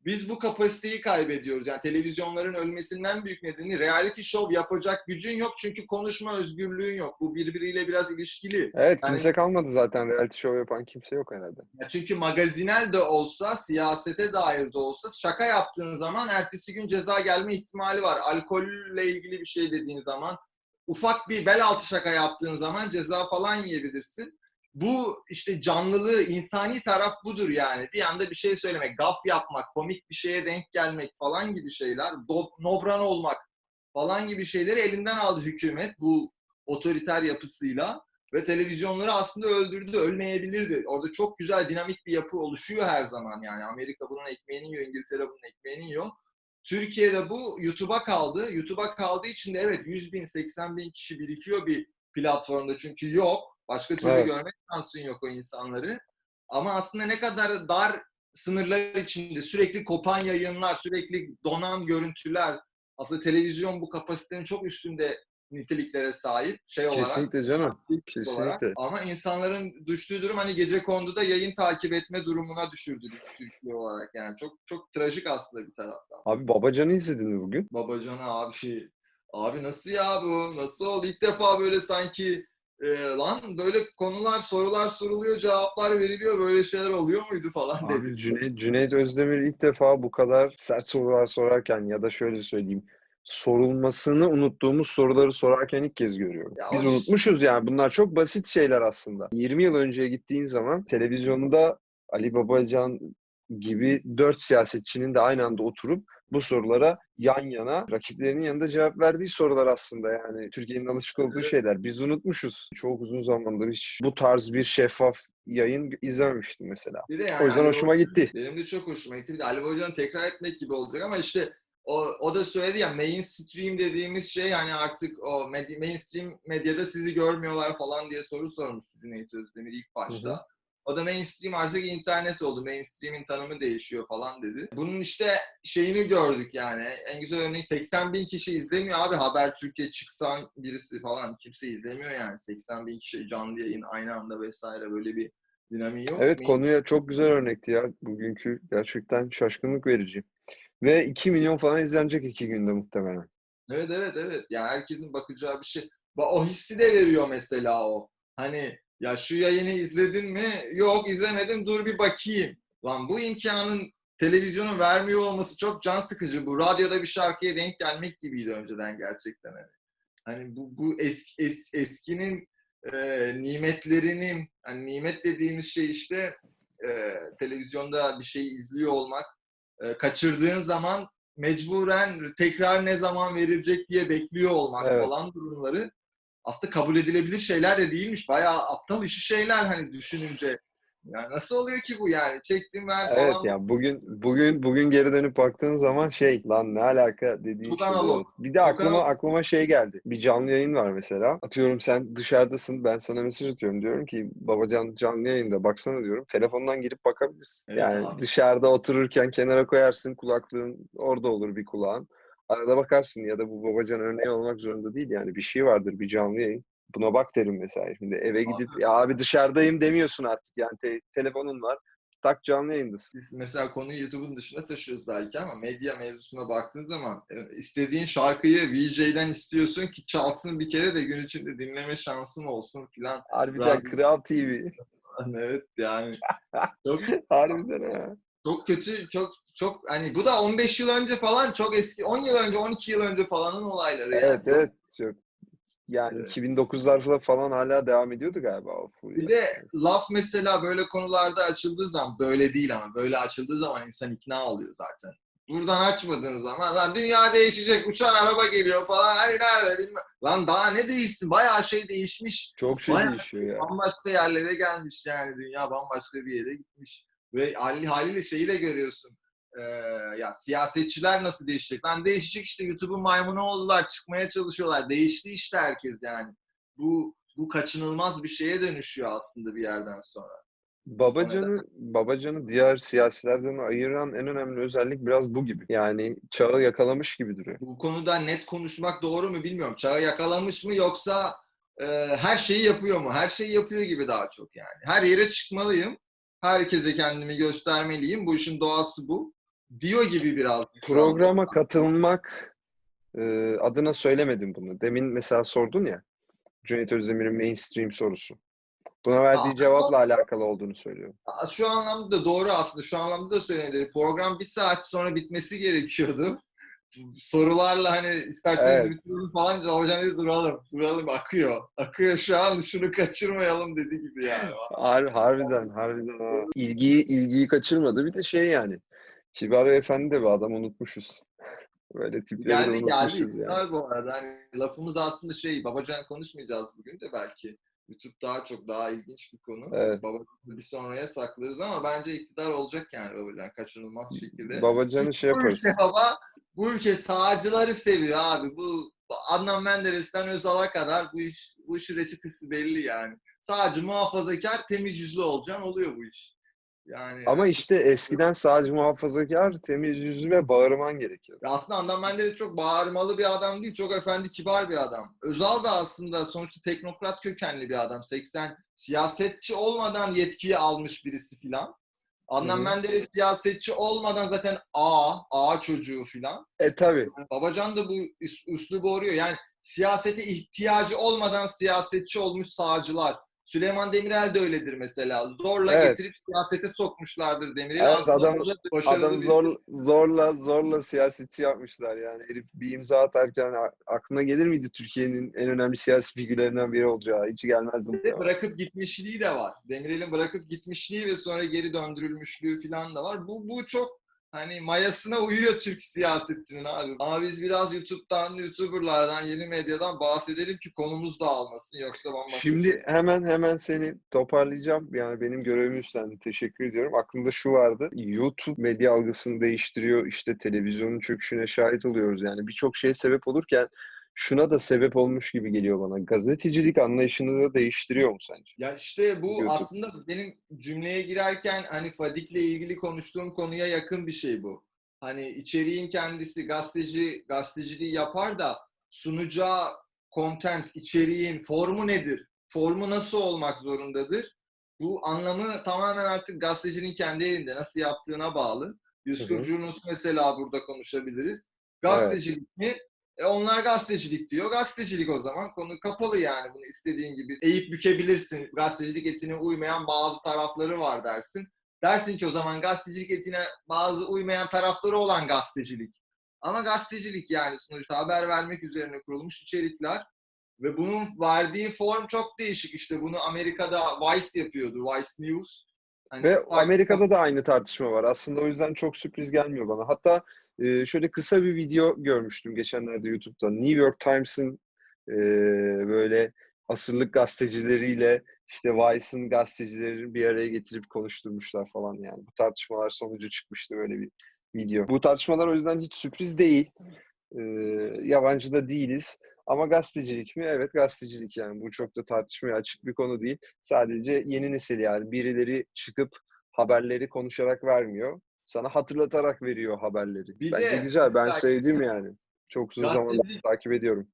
Biz bu kapasiteyi kaybediyoruz. Yani televizyonların ölmesinden büyük nedeni reality show yapacak gücün yok çünkü konuşma özgürlüğün yok. Bu birbiriyle biraz ilişkili. Evet Yani- kimse kalmadı zaten. Reality show yapan kimse yok herhalde. Ya Çünkü magazinel de olsa, siyasete dair de olsa şaka yaptığın zaman ertesi gün ceza gelme ihtimali var. Alkolle ilgili bir şey dediğin zaman, ufak bir bel altı şaka yaptığın zaman ceza falan yiyebilirsin. Bu işte canlılığı, insani taraf budur yani. Bir anda bir şey söylemek, gaf yapmak, komik bir şeye denk gelmek falan gibi şeyler, do- nobran olmak falan gibi şeyleri elinden aldı hükümet bu otoriter yapısıyla. Ve televizyonları aslında öldürdü, ölmeyebilirdi. Orada çok güzel dinamik bir yapı oluşuyor her zaman yani. Amerika bunun ekmeğini yiyor, İngiltere bunun ekmeğini yiyor. Türkiye'de bu YouTube'a kaldı. YouTube'a kaldığı için de evet 100 bin, 80 bin kişi birikiyor bir platformda çünkü yok. Başka türlü Evet. görmek şansın yok o insanları. Ama aslında ne kadar dar sınırlar içinde sürekli kopan yayınlar, sürekli donan görüntüler. Aslında televizyon bu kapasitenin çok üstünde niteliklere sahip şey olarak. Kesinlikle canım. aktif olarak. Kesinlikle. Ama insanların düştüğü durum hani gece konduda yayın takip etme durumuna düşürdü Türkiye olarak. Yani çok çok trajik aslında bir taraftan. Abi Babacan'ı izledin mi bugün? Babacana abi. Abi nasıl ya bu? Nasıl oldu? İlk defa böyle sanki e, lan böyle konular, sorular soruluyor, cevaplar veriliyor. Böyle şeyler oluyor muydu falan dedi. Abi Cüneyt, Cüneyt Özdemir ilk defa bu kadar sert sorular sorarken ya da şöyle söyleyeyim sorulmasını unuttuğumuz soruları sorarken ilk kez görüyorum. Ya Biz unutmuşuz yani. Bunlar çok basit şeyler aslında. 20 yıl önceye gittiğin zaman televizyonda Ali Babacan gibi dört siyasetçinin de aynı anda oturup bu sorulara yan yana rakiplerinin yanında cevap verdiği sorular aslında yani Türkiye'nin alışık olduğu şeyler. Biz unutmuşuz. Çok uzun zamandır hiç bu tarz bir şeffaf yayın izlememiştim mesela. Bir de yani O yüzden Ali hoşuma gitti. Benim de çok hoşuma gitti. Bir de Ali Babacan'ı tekrar etmek gibi olacak ama işte o, o da söyledi ya mainstream dediğimiz şey hani artık o med- mainstream medyada sizi görmüyorlar falan diye soru sormuştu Cüneyt Özdemir ilk başta. Hı hı. O da mainstream artık internet oldu. Mainstream'in tanımı değişiyor falan dedi. Bunun işte şeyini gördük yani. En güzel örneği 80 bin kişi izlemiyor abi. Haber Türkiye çıksan birisi falan. Kimse izlemiyor yani. 80 bin kişi canlı yayın aynı anda vesaire böyle bir dinamiği yok. Evet Main- konuya çok güzel örnekti ya. Bugünkü gerçekten şaşkınlık verici. Ve 2 milyon falan izlenecek iki günde muhtemelen. Evet evet evet. Yani herkesin bakacağı bir şey. O hissi de veriyor mesela o. Hani ya şu yayını izledin mi? Yok izlemedim dur bir bakayım. Lan bu imkanın televizyonun vermiyor olması çok can sıkıcı. Bu radyoda bir şarkıya denk gelmek gibiydi önceden gerçekten. Hani, hani bu, bu es, es, eskinin e, nimetlerinin hani nimet dediğimiz şey işte e, televizyonda bir şey izliyor olmak e, kaçırdığın zaman mecburen tekrar ne zaman verilecek diye bekliyor olmak Evet. falan durumları aslında kabul edilebilir şeyler de değilmiş. Bayağı aptal işi şeyler hani düşününce. Yani nasıl oluyor ki bu yani? Çektim ver falan. Evet ya bugün bugün bugün geri dönüp baktığın zaman şey lan ne alaka dediğin Çok şey. Bir de aklıma analog. aklıma şey geldi. Bir canlı yayın var mesela. Atıyorum sen dışarıdasın ben sana mesaj atıyorum diyorum ki babacan canlı yayında baksana diyorum. Telefondan girip bakabilirsin. Evet yani abi. dışarıda otururken kenara koyarsın kulaklığın orada olur bir kulağın. Arada bakarsın ya da bu babacan örneği olmak zorunda değil yani bir şey vardır bir canlı yayın. Buna bak derim mesela. Şimdi eve gidip ya abi dışarıdayım demiyorsun artık. Yani te- telefonun var. Tak canlı yayındasın. Biz mesela konuyu YouTube'un dışına taşıyoruz belki ama medya mevzusuna baktığın zaman e, istediğin şarkıyı VJ'den istiyorsun ki çalsın bir kere de gün içinde dinleme şansın olsun filan. Harbiden Radyo- Kral TV. <laughs> evet yani <laughs> çok Harbiden ha. Çok kötü çok çok hani bu da 15 yıl önce falan çok eski 10 yıl önce 12 yıl önce falanın olayları yani. Evet evet. Çok. Yani Evet. 2009'larda falan hala devam ediyordu galiba o furya. Bir de laf mesela böyle konularda açıldığı zaman böyle değil ama böyle açıldığı zaman insan ikna oluyor zaten. Buradan açmadığın zaman lan dünya değişecek uçan araba geliyor falan hani nerede bilmem. Lan daha ne değişsin bayağı şey değişmiş. Çok şey Bayağı- değişiyor ya. Bambaşka yerlere gelmiş yani dünya bambaşka bir yere gitmiş. Ve hali, haliyle şeyi de görüyorsun. Ee, ya siyasetçiler nasıl değişecek? Lan değişecek işte YouTube'un maymunu oldular çıkmaya çalışıyorlar. Değişti işte herkes yani. Bu bu kaçınılmaz bir şeye dönüşüyor aslında bir yerden sonra. Babacan'ı Babacan'ı diğer siyasilerden ayıran en önemli özellik biraz bu gibi. Yani çağı yakalamış gibi duruyor. Bu konuda net konuşmak doğru mu bilmiyorum. Çağı yakalamış mı yoksa e, her şeyi yapıyor mu? Her şeyi yapıyor gibi daha çok yani. Her yere çıkmalıyım. Herkese kendimi göstermeliyim. Bu işin doğası bu. Diyor gibi biraz. Programa katılmak e, adına söylemedim bunu. Demin mesela sordun ya Cüneyt Özdemir'in mainstream sorusu. Buna verdiği Aa, cevapla alakalı olduğunu söylüyorum. Şu anlamda da doğru aslında. Şu anlamda da söylenir. Program bir saat sonra bitmesi gerekiyordu. Sorularla hani isterseniz Evet. bitirelim falan. Hocam dedi duralım. Duralım akıyor. Akıyor şu an şunu kaçırmayalım dedi gibi yani. Har harbiden, harbiden. ha. İlgiyi, ilgiyi kaçırmadı. Bir de şey yani. Kibar efendi de bir adam unutmuşuz. Böyle tipleri de Geldi geldi. unutmuşuz yani. Bu arada. Hani lafımız aslında şey Babacan konuşmayacağız bugün de belki. YouTube daha çok daha ilginç bir konu. Evet. Babacan'ı bir sonraya saklarız ama bence iktidar olacak yani Babacan kaçınılmaz şekilde. Babacan'ı şey yaparız. baba, bu ülke sağcıları seviyor abi. Bu Adnan Menderes'ten Özal'a kadar bu iş bu işin reçetesi belli yani. Sadece muhafazakar, temiz yüzlü olacaksın oluyor bu iş. Yani Ama işte eskiden sadece muhafazakar, temiz yüzlü ve bağırman gerekiyor. Ya aslında Adnan Menderes çok bağırmalı bir adam değil, çok efendi, kibar bir adam. Özal da aslında sonuçta teknokrat kökenli bir adam. 80 siyasetçi olmadan yetkiyi almış birisi filan. Adnan hı. Menderes siyasetçi olmadan zaten A, A çocuğu filan. E tabi. Babacan da bu üs- üslubu arıyor. Yani siyasete ihtiyacı olmadan siyasetçi olmuş sağcılar. Süleyman Demirel de öyledir mesela. Zorla Evet. getirip siyasete sokmuşlardır Demirel'i. Evet, Aslında adam- Adam bir- zor, zorla zorla siyasetçi yapmışlar yani. Herif bir imza atarken aklına gelir miydi Türkiye'nin en önemli siyasi figürlerinden biri olacağı? Hiç gelmezdi de bırakıp gitmişliği de var. Demirel'in bırakıp gitmişliği ve sonra geri döndürülmüşlüğü falan da var. Bu, bu çok hani mayasına uyuyor Türk siyasetinin abi. Ama biz biraz YouTube'dan, YouTuber'lardan, yeni medyadan bahsedelim ki konumuz dağılmasın. Yoksa bambaşka bir şey. Şimdi hemen hemen seni toparlayacağım. Yani benim görevimi üstlendin. Teşekkür ediyorum. Aklımda şu vardı. YouTube medya algısını değiştiriyor. İşte televizyonun çöküşüne şahit oluyoruz. Yani birçok şeye sebep olurken şuna da sebep olmuş gibi geliyor bana. Gazetecilik anlayışını da değiştiriyor mu sence? Ya işte bu YouTube. aslında benim cümleye girerken hani Fadik'le ilgili konuştuğum konuya yakın bir şey bu. Hani içeriğin kendisi gazeteci gazeteciliği yapar da sunacağı content, içeriğin formu nedir? Formu nasıl olmak zorundadır? Bu anlamı tamamen artık gazetecinin kendi elinde nasıl yaptığına bağlı. Yusuf Hı hı. Cunus mesela burada konuşabiliriz. Gazetecilik mi? E onlar gazetecilik diyor. Gazetecilik o zaman. Konu kapalı yani. Bunu istediğin gibi eğip bükebilirsin. Gazetecilik etine uymayan bazı tarafları var dersin. Dersin ki o zaman gazetecilik etine bazı uymayan tarafları olan gazetecilik. Ama gazetecilik yani sonuçta haber vermek üzerine kurulmuş içerikler. Ve bunun verdiği form çok değişik. İşte bunu Amerika'da Vice yapıyordu. Vice News. Hani Ve farklı- Amerika'da da aynı tartışma var. Aslında o yüzden çok sürpriz gelmiyor bana. Hatta e, şöyle kısa bir video görmüştüm geçenlerde YouTube'da. New York Times'ın e, böyle asırlık gazetecileriyle işte Vice'ın gazetecilerini bir araya getirip konuşturmuşlar falan yani. Bu tartışmalar sonucu çıkmıştı böyle bir video. Bu tartışmalar o yüzden hiç sürpriz değil. E, yabancı da değiliz. Ama gazetecilik mi? Evet gazetecilik yani. Bu çok da tartışmaya açık bir konu değil. Sadece yeni nesil yani. Birileri çıkıp haberleri konuşarak vermiyor. Sana hatırlatarak veriyor haberleri. Bir Bence de güzel. Ben sevdim yani. Çok uzun zamandır takip ediyorum.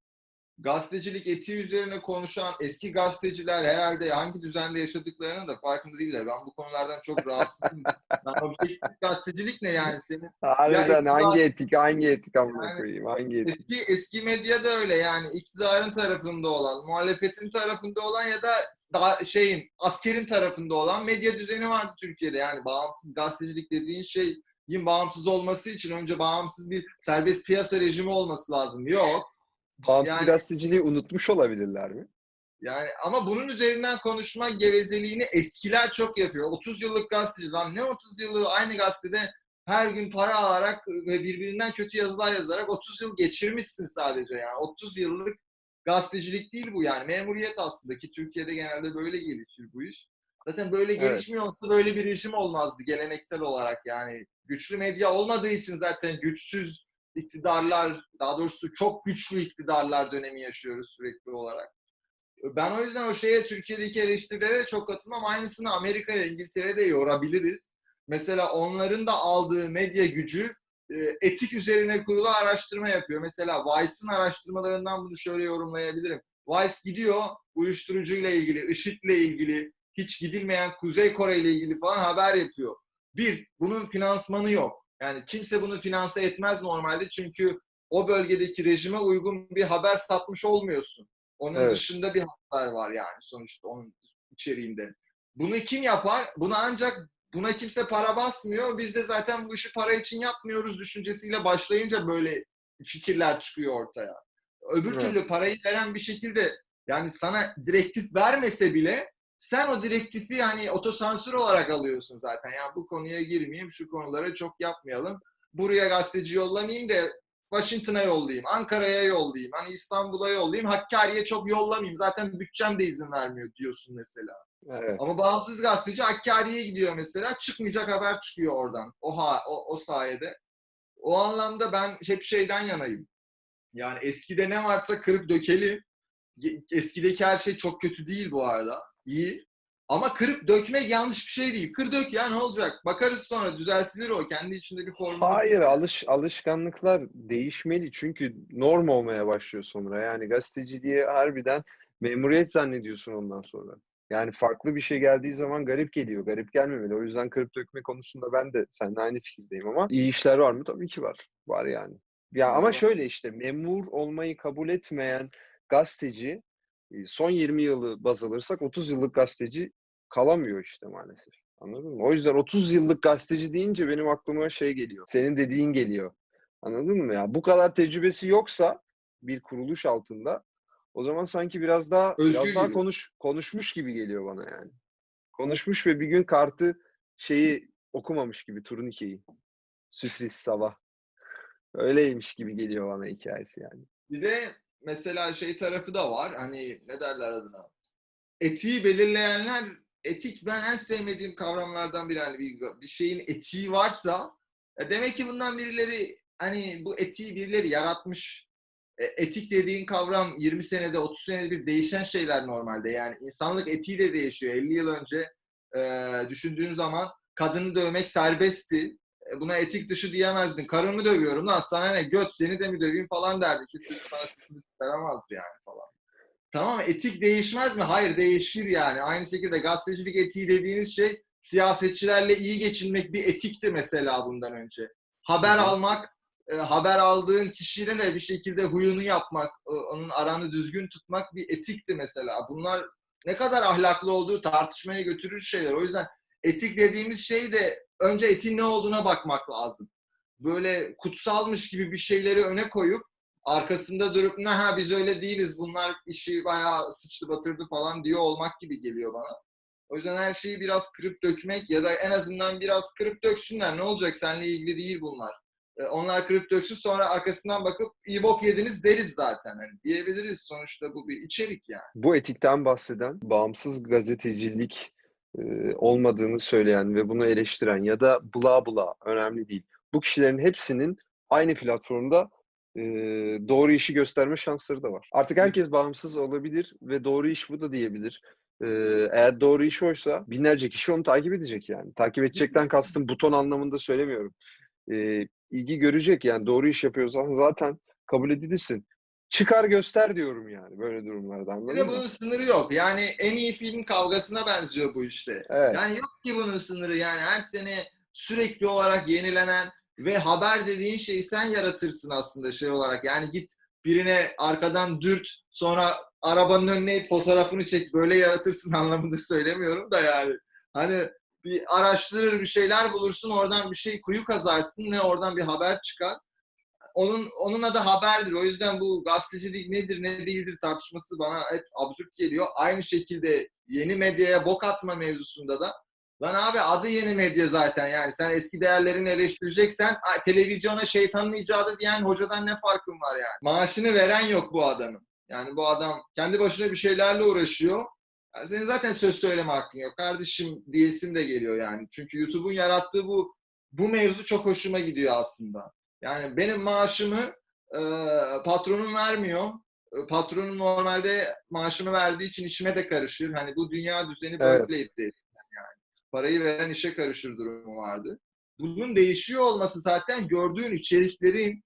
Gazetecilik etiği üzerine konuşan eski gazeteciler herhalde hangi düzende yaşadıklarının da farkında değiller. Ben bu konulardan çok rahatsızım. <laughs> ben objektif gazetecilik ne yani senin? Harbiden iktidar- hangi etik, hangi etik amına Yani koyayım, hangi etik? Eski eski medya da öyle yani iktidarın tarafında olan, muhalefetin tarafında olan ya da daha şeyin askerin tarafında olan medya düzeni vardı Türkiye'de. Yani bağımsız gazetecilik dediğin şeyin bağımsız olması için önce bağımsız bir serbest piyasa rejimi olması lazım. Yok. Bağımsız yani- gazeteciliği unutmuş olabilirler mi? Yani ama bunun üzerinden konuşma gevezeliğini eskiler çok yapıyor. 30 yıllık gazeteci lan ne 30 yıllığı aynı gazetede her gün para alarak ve birbirinden kötü yazılar yazarak 30 yıl geçirmişsin sadece yani. 30 yıllık gazetecilik değil bu yani. Memuriyet aslında ki Türkiye'de genelde böyle gelişir bu iş. Zaten böyle Evet. gelişmiyor olsa böyle bir rejim olmazdı geleneksel olarak yani. Güçlü medya olmadığı için zaten güçsüz iktidarlar, daha doğrusu çok güçlü iktidarlar dönemi yaşıyoruz sürekli olarak. Ben o yüzden o şeye Türkiye'deki eleştirilere çok katılmam. Aynısını Amerika'ya, İngiltere'de de yorabiliriz. Mesela onların da aldığı medya gücü e, etik üzerine kurulu araştırma yapıyor. Mesela Vice'ın araştırmalarından bunu şöyle yorumlayabilirim. Vice gidiyor uyuşturucuyla ilgili, IŞİD'le ilgili, hiç gidilmeyen Kuzey Kore ile ilgili falan haber yapıyor. Bir, bunun finansmanı yok. Yani kimse bunu finanse etmez normalde çünkü o bölgedeki rejime uygun bir haber satmış olmuyorsun. Onun Evet. dışında bir haber var yani sonuçta onun içeriğinde. Bunu kim yapar? Bunu ancak buna kimse para basmıyor. Biz de zaten bu işi para için yapmıyoruz düşüncesiyle başlayınca böyle fikirler çıkıyor ortaya. Öbür Evet. türlü parayı veren bir şekilde yani sana direktif vermese bile sen o direktifi hani otosansür olarak alıyorsun zaten. Ya bu konuya girmeyeyim, şu konulara çok yapmayalım. Buraya gazeteci yollamayayım da Washington'a yollayayım, Ankara'ya yollayayım, hani İstanbul'a yollayayım, Hakkari'ye çok yollamayayım. Zaten bütçem de izin vermiyor diyorsun mesela. Evet. Ama bağımsız gazeteci Hakkari'ye gidiyor mesela. Çıkmayacak haber çıkıyor oradan. O, ha, o, o sayede. O anlamda ben hep şeyden yanayım. Yani eskide ne varsa kırıp dökelim. Ge- Eskideki her şey çok kötü değil bu arada. İyi. Ama kırıp dökmek yanlış bir şey değil. Kır dök ya ne olacak? Bakarız sonra düzeltilir o. Kendi içinde bir formül. Hayır, alış alışkanlıklar değişmeli çünkü norm olmaya başlıyor sonra. Yani gazeteciliğe harbiden memuriyet zannediyorsun ondan sonra. Yani farklı bir şey geldiği zaman garip geliyor. Garip gelmemeli. O yüzden kırıp dökme konusunda ben de seninle aynı fikirdeyim ama iyi işler var mı? Tabii ki var. Var yani. Ya ama şöyle işte memur olmayı kabul etmeyen gazeteci son 20 yılı baz alırsak 30 yıllık gazeteci kalamıyor işte maalesef. Anladın mı? O yüzden 30 yıllık gazeteci deyince benim aklıma şey geliyor. Senin dediğin geliyor. Anladın mı ya? Bu kadar tecrübesi yoksa bir kuruluş altında o zaman sanki biraz daha Özgür biraz daha gibi. konuş konuşmuş gibi geliyor bana yani. Konuşmuş ve bir gün kartı şeyi okumamış gibi turnikeyi. Sürpriz sabah. Öyleymiş gibi geliyor bana hikayesi yani. Bir de mesela şey tarafı da var. Hani ne derler adına? Etiği belirleyenler etik ben en sevmediğim kavramlardan biri. Hani bir, bir şeyin etiği varsa e, demek ki bundan birileri hani bu etiği birileri yaratmış. E, etik dediğin kavram 20 senede 30 senede bir değişen şeyler normalde. Yani insanlık etiği de değişiyor. 50 yıl önce e, düşündüğün zaman kadını dövmek serbestti. E, buna etik dışı diyemezdin. Karımı dövüyorum lan sana ne göt seni de mi döveyim falan derdi. Kimse sana sesini çıkaramazdı yani falan. Tamam etik değişmez mi? Hayır değişir yani. Aynı şekilde gazetecilik etiği dediğiniz şey siyasetçilerle iyi geçinmek bir etikti mesela bundan önce. Haber Hı hı. almak, e, haber aldığın kişiyle de bir şekilde huyunu yapmak, e, onun aranı düzgün tutmak bir etikti mesela. Bunlar ne kadar ahlaklı olduğu tartışmaya götürür şeyler. O yüzden etik dediğimiz şey de önce etin ne olduğuna bakmak lazım. Böyle kutsalmış gibi bir şeyleri öne koyup arkasında durup ne ha biz öyle değiliz bunlar işi bayağı sıçtı batırdı falan diyor olmak gibi geliyor bana. O yüzden her şeyi biraz kırıp dökmek ya da en azından biraz kırıp döksünler. Ne olacak seninle ilgili değil bunlar. Ee, Onlar kırıp döksün sonra arkasından bakıp iyi bok yediniz deriz zaten. Hani diyebiliriz sonuçta bu bir içerik yani. Bu etikten bahseden, bağımsız gazetecilik e, olmadığını söyleyen ve bunu eleştiren ya da bla bla önemli değil. Bu kişilerin hepsinin aynı platformda e, doğru işi gösterme şansları da var. Artık herkes bağımsız olabilir ve doğru iş bu da diyebilir. E, eğer doğru iş oysa binlerce kişi onu takip edecek yani. Takip edecekten kastım buton anlamında söylemiyorum. E, ilgi görecek yani doğru iş yapıyorsan zaten kabul edilirsin. Çıkar göster diyorum yani böyle durumlarda Bir anladın de mı? bunun sınırı yok. Yani en iyi film kavgasına benziyor bu işte. Evet. Yani yok ki bunun sınırı. Yani her sene sürekli olarak yenilenen ve haber dediğin şeyi sen yaratırsın aslında şey olarak. Yani git birine arkadan dürt sonra arabanın önüne it fotoğrafını çek böyle yaratırsın <laughs> anlamında söylemiyorum da yani. Hani bir araştırır bir şeyler bulursun oradan bir şey kuyu kazarsın ve oradan bir haber çıkar. Onun onun adı haberdir. O yüzden bu gazetecilik nedir ne değildir tartışması bana hep absürt geliyor. Aynı şekilde yeni medyaya bok atma mevzusunda da Lan abi adı yeni medya zaten yani. Sen eski değerlerini eleştireceksen televizyona şeytanın icadı diyen hocadan ne farkın var yani? Maaşını veren yok bu adamın. Yani bu adam kendi başına bir şeylerle uğraşıyor. Yani senin zaten söz söyleme hakkın yok. Kardeşim diyesin de geliyor yani. Çünkü YouTube'un yarattığı bu bu mevzu çok hoşuma gidiyor aslında. Yani benim maaşımı e, patronum vermiyor. E, Patronum normalde maaşımı verdiği için işime de karışır. Hani bu dünya düzeni Evet. böyleydi parayı veren işe karışır durumu vardı. Bunun değişiyor olması zaten gördüğün içeriklerin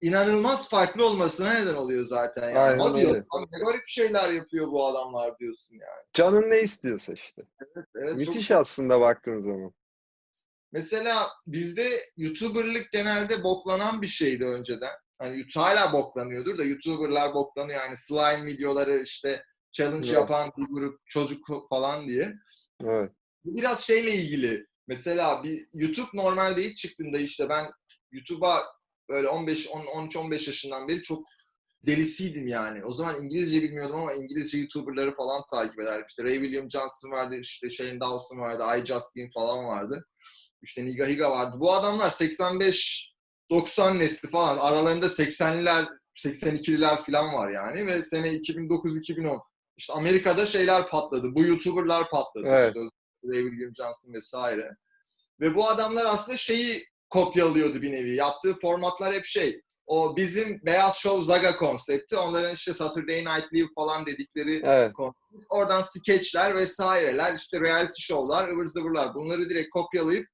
inanılmaz farklı olmasına neden oluyor zaten. Yani. Aynen Hadi öyle. ne garip şeyler yapıyor bu adamlar diyorsun yani. Canın ne istiyorsa işte. Evet, çok- Müthiş aslında baktığın zaman. Mesela bizde YouTuber'lık genelde boklanan bir şeydi önceden. Hani hala boklanıyordur da YouTuber'lar boklanıyor. Yani slime videoları işte challenge Evet. yapan bir grup çocuk falan diye. Evet. Biraz şeyle ilgili. Mesela bir YouTube normalde ilk çıktığında işte ben YouTube'a böyle 15 10 13 15 yaşından beri çok delisiydim yani. O zaman İngilizce bilmiyordum ama İngilizce YouTuber'ları falan takip ederdim. İşte Ray William Johnson vardı, işte Shane Dawson vardı, I Justin falan vardı. İşte Niga Higa vardı. Bu adamlar 85 90 nesli falan. Aralarında 80'liler, 82'liler falan var yani ve sene 2009-2010 işte Amerika'da şeyler patladı. Bu YouTuber'lar patladı. Evet. İşte Ray William Johnson vesaire. Ve bu adamlar aslında şeyi kopyalıyordu bir nevi. Yaptığı formatlar hep şey. O bizim Beyaz Show Zaga konsepti. Onların işte Saturday Night Live falan dedikleri Evet. oradan skeçler vesaireler, işte reality show'lar, ıvır zıvırlar. Bunları direkt kopyalayıp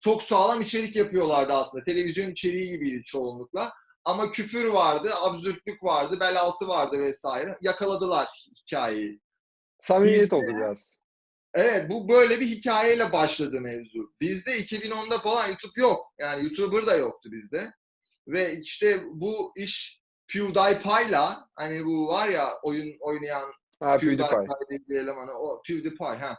çok sağlam içerik yapıyorlardı aslında. Televizyon içeriği gibiydi çoğunlukla. Ama küfür vardı, absürtlük vardı, bel altı vardı vesaire. Yakaladılar hikayeyi. Samimiyet Bizde- oldu biraz. Evet bu böyle bir hikayeyle başladı mevzu. Bizde 2010'da falan YouTube yok. Yani YouTuber da yoktu bizde. Ve işte bu iş PewDiePie'la hani bu var ya oyun oynayan Ha PewDiePie. PewDiePie dediği elemanı o PewDiePie ha.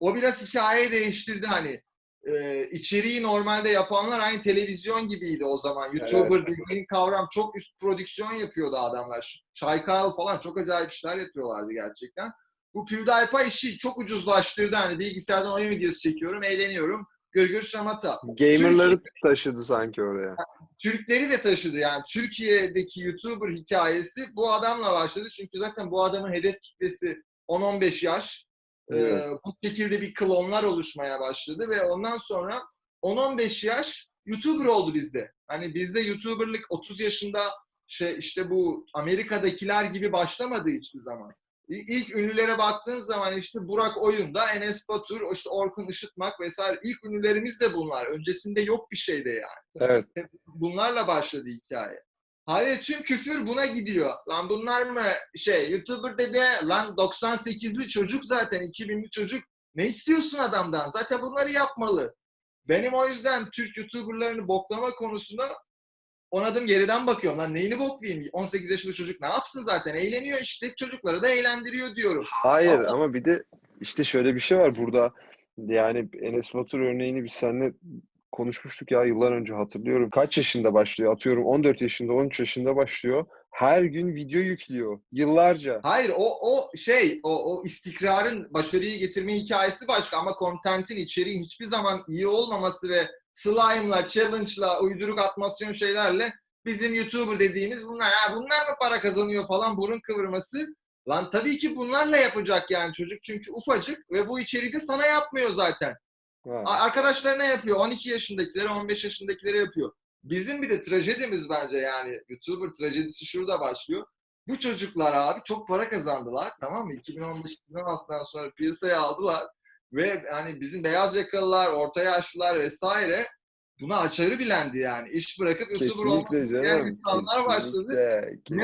O biraz hikayeyi değiştirdi hani. Ee, içeriği normalde yapanlar aynı televizyon gibiydi o zaman. YouTuber dediğin kavram çok üst prodüksiyon yapıyordu adamlar. Çaykal falan çok acayip işler yapıyorlardı gerçekten. Bu PewDiePie işi çok ucuzlaştırdı. Hani bilgisayardan oyun videosu çekiyorum, eğleniyorum. Gırgır şamata. Gamer'ları taşıdı sanki oraya. Türkleri de taşıdı yani. Türkiye'deki YouTuber hikayesi bu adamla başladı. Çünkü zaten bu adamın hedef kitlesi 10-15 yaş. Evet. Ee, bu şekilde bir klonlar oluşmaya başladı ve ondan sonra 10-15 yaş YouTuber oldu bizde. Hani bizde YouTuber'lık 30 yaşında şey işte bu Amerika'dakiler gibi başlamadı hiçbir zaman. İlk ünlülere baktığın zaman işte Burak Oyun'da, Enes Batur, işte Orkun Işıtmak vesaire ilk ünlülerimiz de bunlar. Öncesinde yok bir şeyde yani Evet. bunlarla başladı hikaye. Hayır tüm küfür buna gidiyor. Lan bunlar mı şey YouTuber dede lan 98'li çocuk zaten 2000'li çocuk. Ne istiyorsun adamdan? Zaten bunları yapmalı. Benim o yüzden Türk YouTuber'larını boklama konusunda on adım geriden bakıyorum. Lan neyini boklayayım? 18 yaşında çocuk ne yapsın zaten? Eğleniyor işte. Çocukları da eğlendiriyor diyorum. Hayır Ama- ama bir de işte şöyle bir şey var burada. Yani Enes Batur örneğini biz seninle konuşmuştuk ya yıllar önce hatırlıyorum. Kaç yaşında başlıyor? Atıyorum 14 yaşında, 13 yaşında başlıyor. Her gün video yüklüyor. Yıllarca. Hayır o o şey o o istikrarın başarıyı getirme hikayesi başka ama kontentin içeriğin hiçbir zaman iyi olmaması ve slime'la, challenge'la, uyduruk atmasyon şeylerle bizim YouTuber dediğimiz bunlar. Ha, bunlar mı para kazanıyor falan burun kıvırması. Lan tabii ki bunlarla yapacak yani çocuk çünkü ufacık ve bu içeriği de sana yapmıyor zaten. A- Arkadaşlarına yapıyor. 12 yaşındakilere, 15 yaşındakilere yapıyor. Bizim bir de trajedimiz bence yani YouTuber trajedisi şurada başlıyor. Bu çocuklar abi çok para kazandılar tamam mı? 2015-2016'dan sonra piyasaya aldılar. Ve hani bizim beyaz yakalılar, orta yaşlılar vesaire buna aşırı bilendi yani. İş bırakıp YouTuber olmak isteyen insanlar başladı.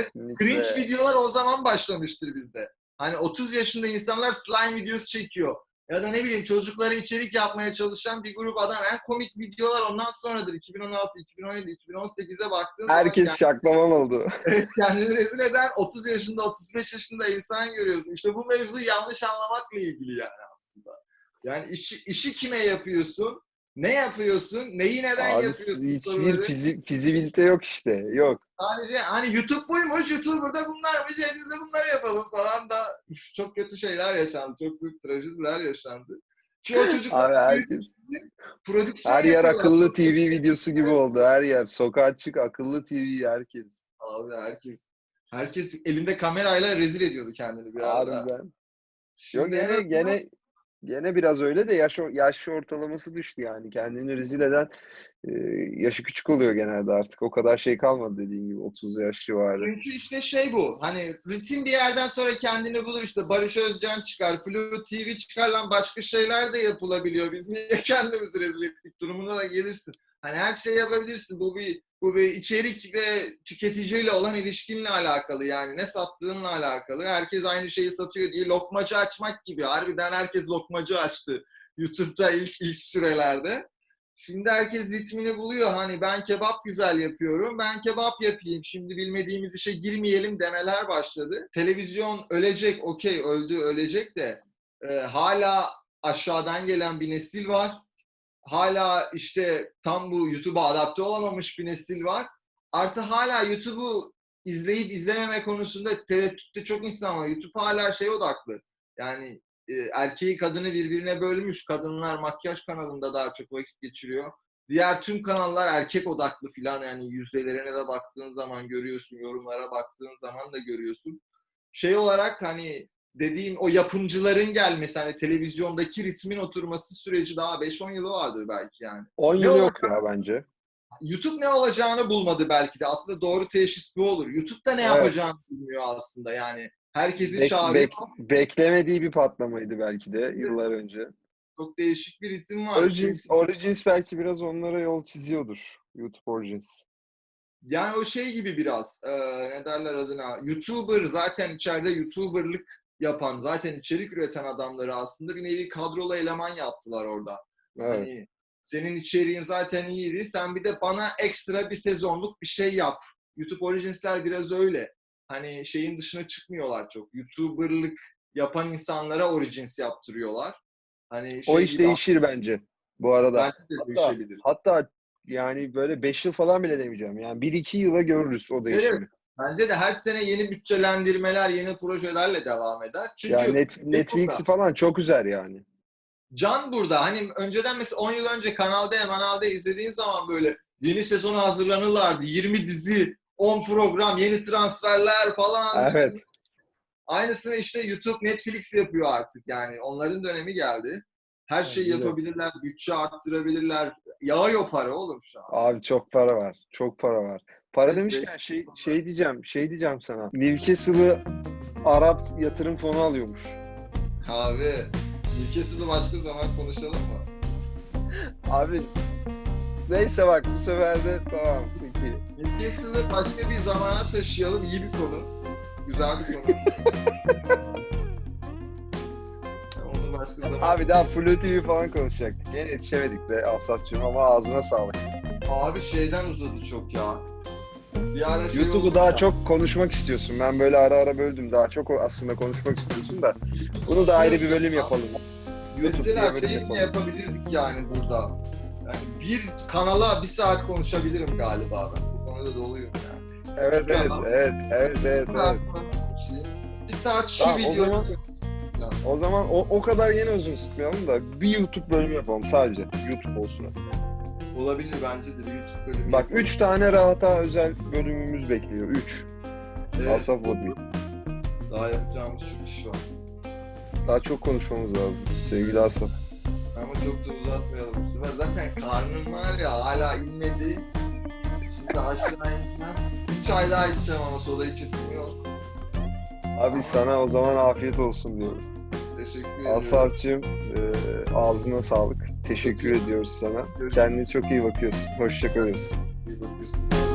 Kesinlikle. Cringe videolar o zaman başlamıştır bizde. Hani 30 yaşında insanlar slime videosu çekiyor. Ya da ne bileyim çocuklara içerik yapmaya çalışan bir grup adam. En komik videolar ondan sonradır. 2016, 2017, 2018'e baktığın Herkes zaman şaklaman oldu. <laughs> yani kendini rezil eden 30 yaşında, 35 yaşında insan görüyorsun. İşte bu mevzu yanlış anlamakla ilgili yani aslında. Yani işi, işi kime yapıyorsun? Ne yapıyorsun? Neyi neden Abi yapıyorsun? hiçbir fizi, fizibilite yok işte. Yok. Sadece hani YouTube buymuş, YouTuber'da bunlarmış, ya biz de bunları yapalım falan da üf, çok kötü şeyler yaşandı. Çok büyük trajediler yaşandı. Ki o çocuklar Abi herkes. prodüksiyon Her yer akıllı TV videosu gibi oldu. Her yer. Sokağa çık akıllı TV herkes. Abi herkes. Herkes elinde kamerayla rezil ediyordu kendini bir arada. Harbiden. Yok Şimdi en gene gene gene biraz öyle de yaş yaş ortalaması düştü yani. Kendini rezil eden e, yaşı küçük oluyor genelde artık. O kadar şey kalmadı dediğin gibi 30 yaş civarı. Çünkü işte şey bu. Hani ritim bir yerden sonra kendini bulur işte. Barış Özcan çıkar, Flu TV çıkar lan başka şeyler de yapılabiliyor. Biz niye <laughs> kendimizi rezil ettik durumuna da gelirsin. Hani her şey yapabilirsin. Bu bir bu bir içerik ve tüketiciyle olan ilişkinle alakalı yani ne sattığınla alakalı. Herkes aynı şeyi satıyor diye lokmacı açmak gibi. Harbiden herkes lokmacı açtı YouTube'da ilk ilk sürelerde. Şimdi herkes ritmini buluyor. Hani ben kebap güzel yapıyorum. Ben kebap yapayım. Şimdi bilmediğimiz işe girmeyelim demeler başladı. Televizyon ölecek. Okey öldü ölecek de e, hala aşağıdan gelen bir nesil var. Hala işte tam bu YouTube'a adapte olamamış bir nesil var. Artı hala YouTube'u izleyip izlememe konusunda tereddütte çok insan var. YouTube hala şey odaklı. Yani e, erkeği kadını birbirine bölmüş. Kadınlar makyaj kanalında daha çok vakit geçiriyor. Diğer tüm kanallar erkek odaklı filan yani yüzdelerine de baktığın zaman görüyorsun, yorumlara baktığın zaman da görüyorsun. Şey olarak hani dediğim o yapımcıların gelmesi hani televizyondaki ritmin oturması süreci daha 5-10 yılı vardır belki yani. 10 Ne yıl yok ya bence. YouTube ne olacağını bulmadı belki de. Aslında doğru teşhis bu olur. YouTube'da ne Evet. yapacağını bilmiyor aslında yani. Herkesi Bek- çağırıyor. bek- beklemediği bir patlamaydı belki de yıllar önce. Çok değişik bir ritim var. Origins, Origins belki biraz onlara yol çiziyordur. YouTube Origins. Yani o şey gibi biraz e, ne derler adına YouTuber zaten içeride YouTuber'lık yapan zaten içerik üreten adamları aslında bir nevi kadrolu eleman yaptılar orada. Evet. Hani senin içeriğin zaten iyiydi. Sen bir de bana ekstra bir sezonluk bir şey yap. YouTube Origins'ler biraz öyle. Hani şeyin dışına çıkmıyorlar çok. YouTuber'lık yapan insanlara Origins yaptırıyorlar. Hani o şey iş gibi- değişir bence bu arada. Bence de Hatta- değişebilir. Hatta yani böyle 5 yıl falan bile demeyeceğim. Yani 1-2 yıla görürüz o değişimi. Bence de her sene yeni bütçelendirmeler, yeni projelerle devam eder. Çünkü Yani net, Netflix'i falan çok üzer yani. Can burada. Hani önceden mesela 10 yıl önce Kanal D, Manal D izlediğin zaman böyle yeni sezona hazırlanırlardı. 20 dizi, 10 program, yeni transferler falan. Evet. Aynısını işte YouTube, Netflix yapıyor artık yani. Onların dönemi geldi. Her şeyi Aynen yapabilirler, bütçe arttırabilirler. Yağıyor para oğlum şu an. Abi çok para var. Çok para var. Para demişken şey şey diyeceğim. Şey diyeceğim sana. Newcastle'ı Arap yatırım fonu alıyormuş. Abi, ülkesini başka zaman konuşalım mı? Abi neyse bak bu sefer de tamam peki. Newcastle'ı başka bir zamana taşıyalım. İyi bir konu. Güzel bir konu. <laughs> Onu başka zaman... Abi daha Flu TV falan konuşacaktık. Yine yetişemedik de Asafçığım ama ağzına sağlık. Abi şeyden uzadı çok ya. Ara şey YouTube'u daha ya. çok konuşmak istiyorsun. Ben böyle ara ara böldüm. Daha çok o- aslında konuşmak istiyorsun da. Bunu da ayrı bir bölüm yapalım. YouTube Mesela şey yapalım. yapabilirdik yani burada. Yani bir kanala bir saat konuşabilirim galiba ben. Bu konuda doluyum yani. Evet evet evet evet evet. Evet. konuşayım. Bir saat şu Tamam, o video. zaman- O zaman o, o kadar yine uzun tutmayalım da bir YouTube bölümü yapalım sadece. YouTube olsun. Olabilir bence de bir YouTube bölümü. Bak yapalım. 3 tane rahata özel bölümümüz bekliyor. 3. Evet, Asaf Vodbi. daha yapacağımız çok iş var. Daha çok konuşmamız lazım. Sevgili Asaf. Ama çok da uzatmayalım bu sefer. Zaten karnım var ya hala inmedi. Şimdi aşağı ineceğim. Bir çay daha içeceğim ama soda içesim yok. Abi sana o zaman afiyet olsun diyorum. Teşekkür ediyorum. Asaf'cığım e, ağzına sağlık. Teşekkür ediyoruz sana. Görüşürüz. Kendine çok iyi bakıyorsun. Hoşça kalıyorsun. İyi bakıyorsun.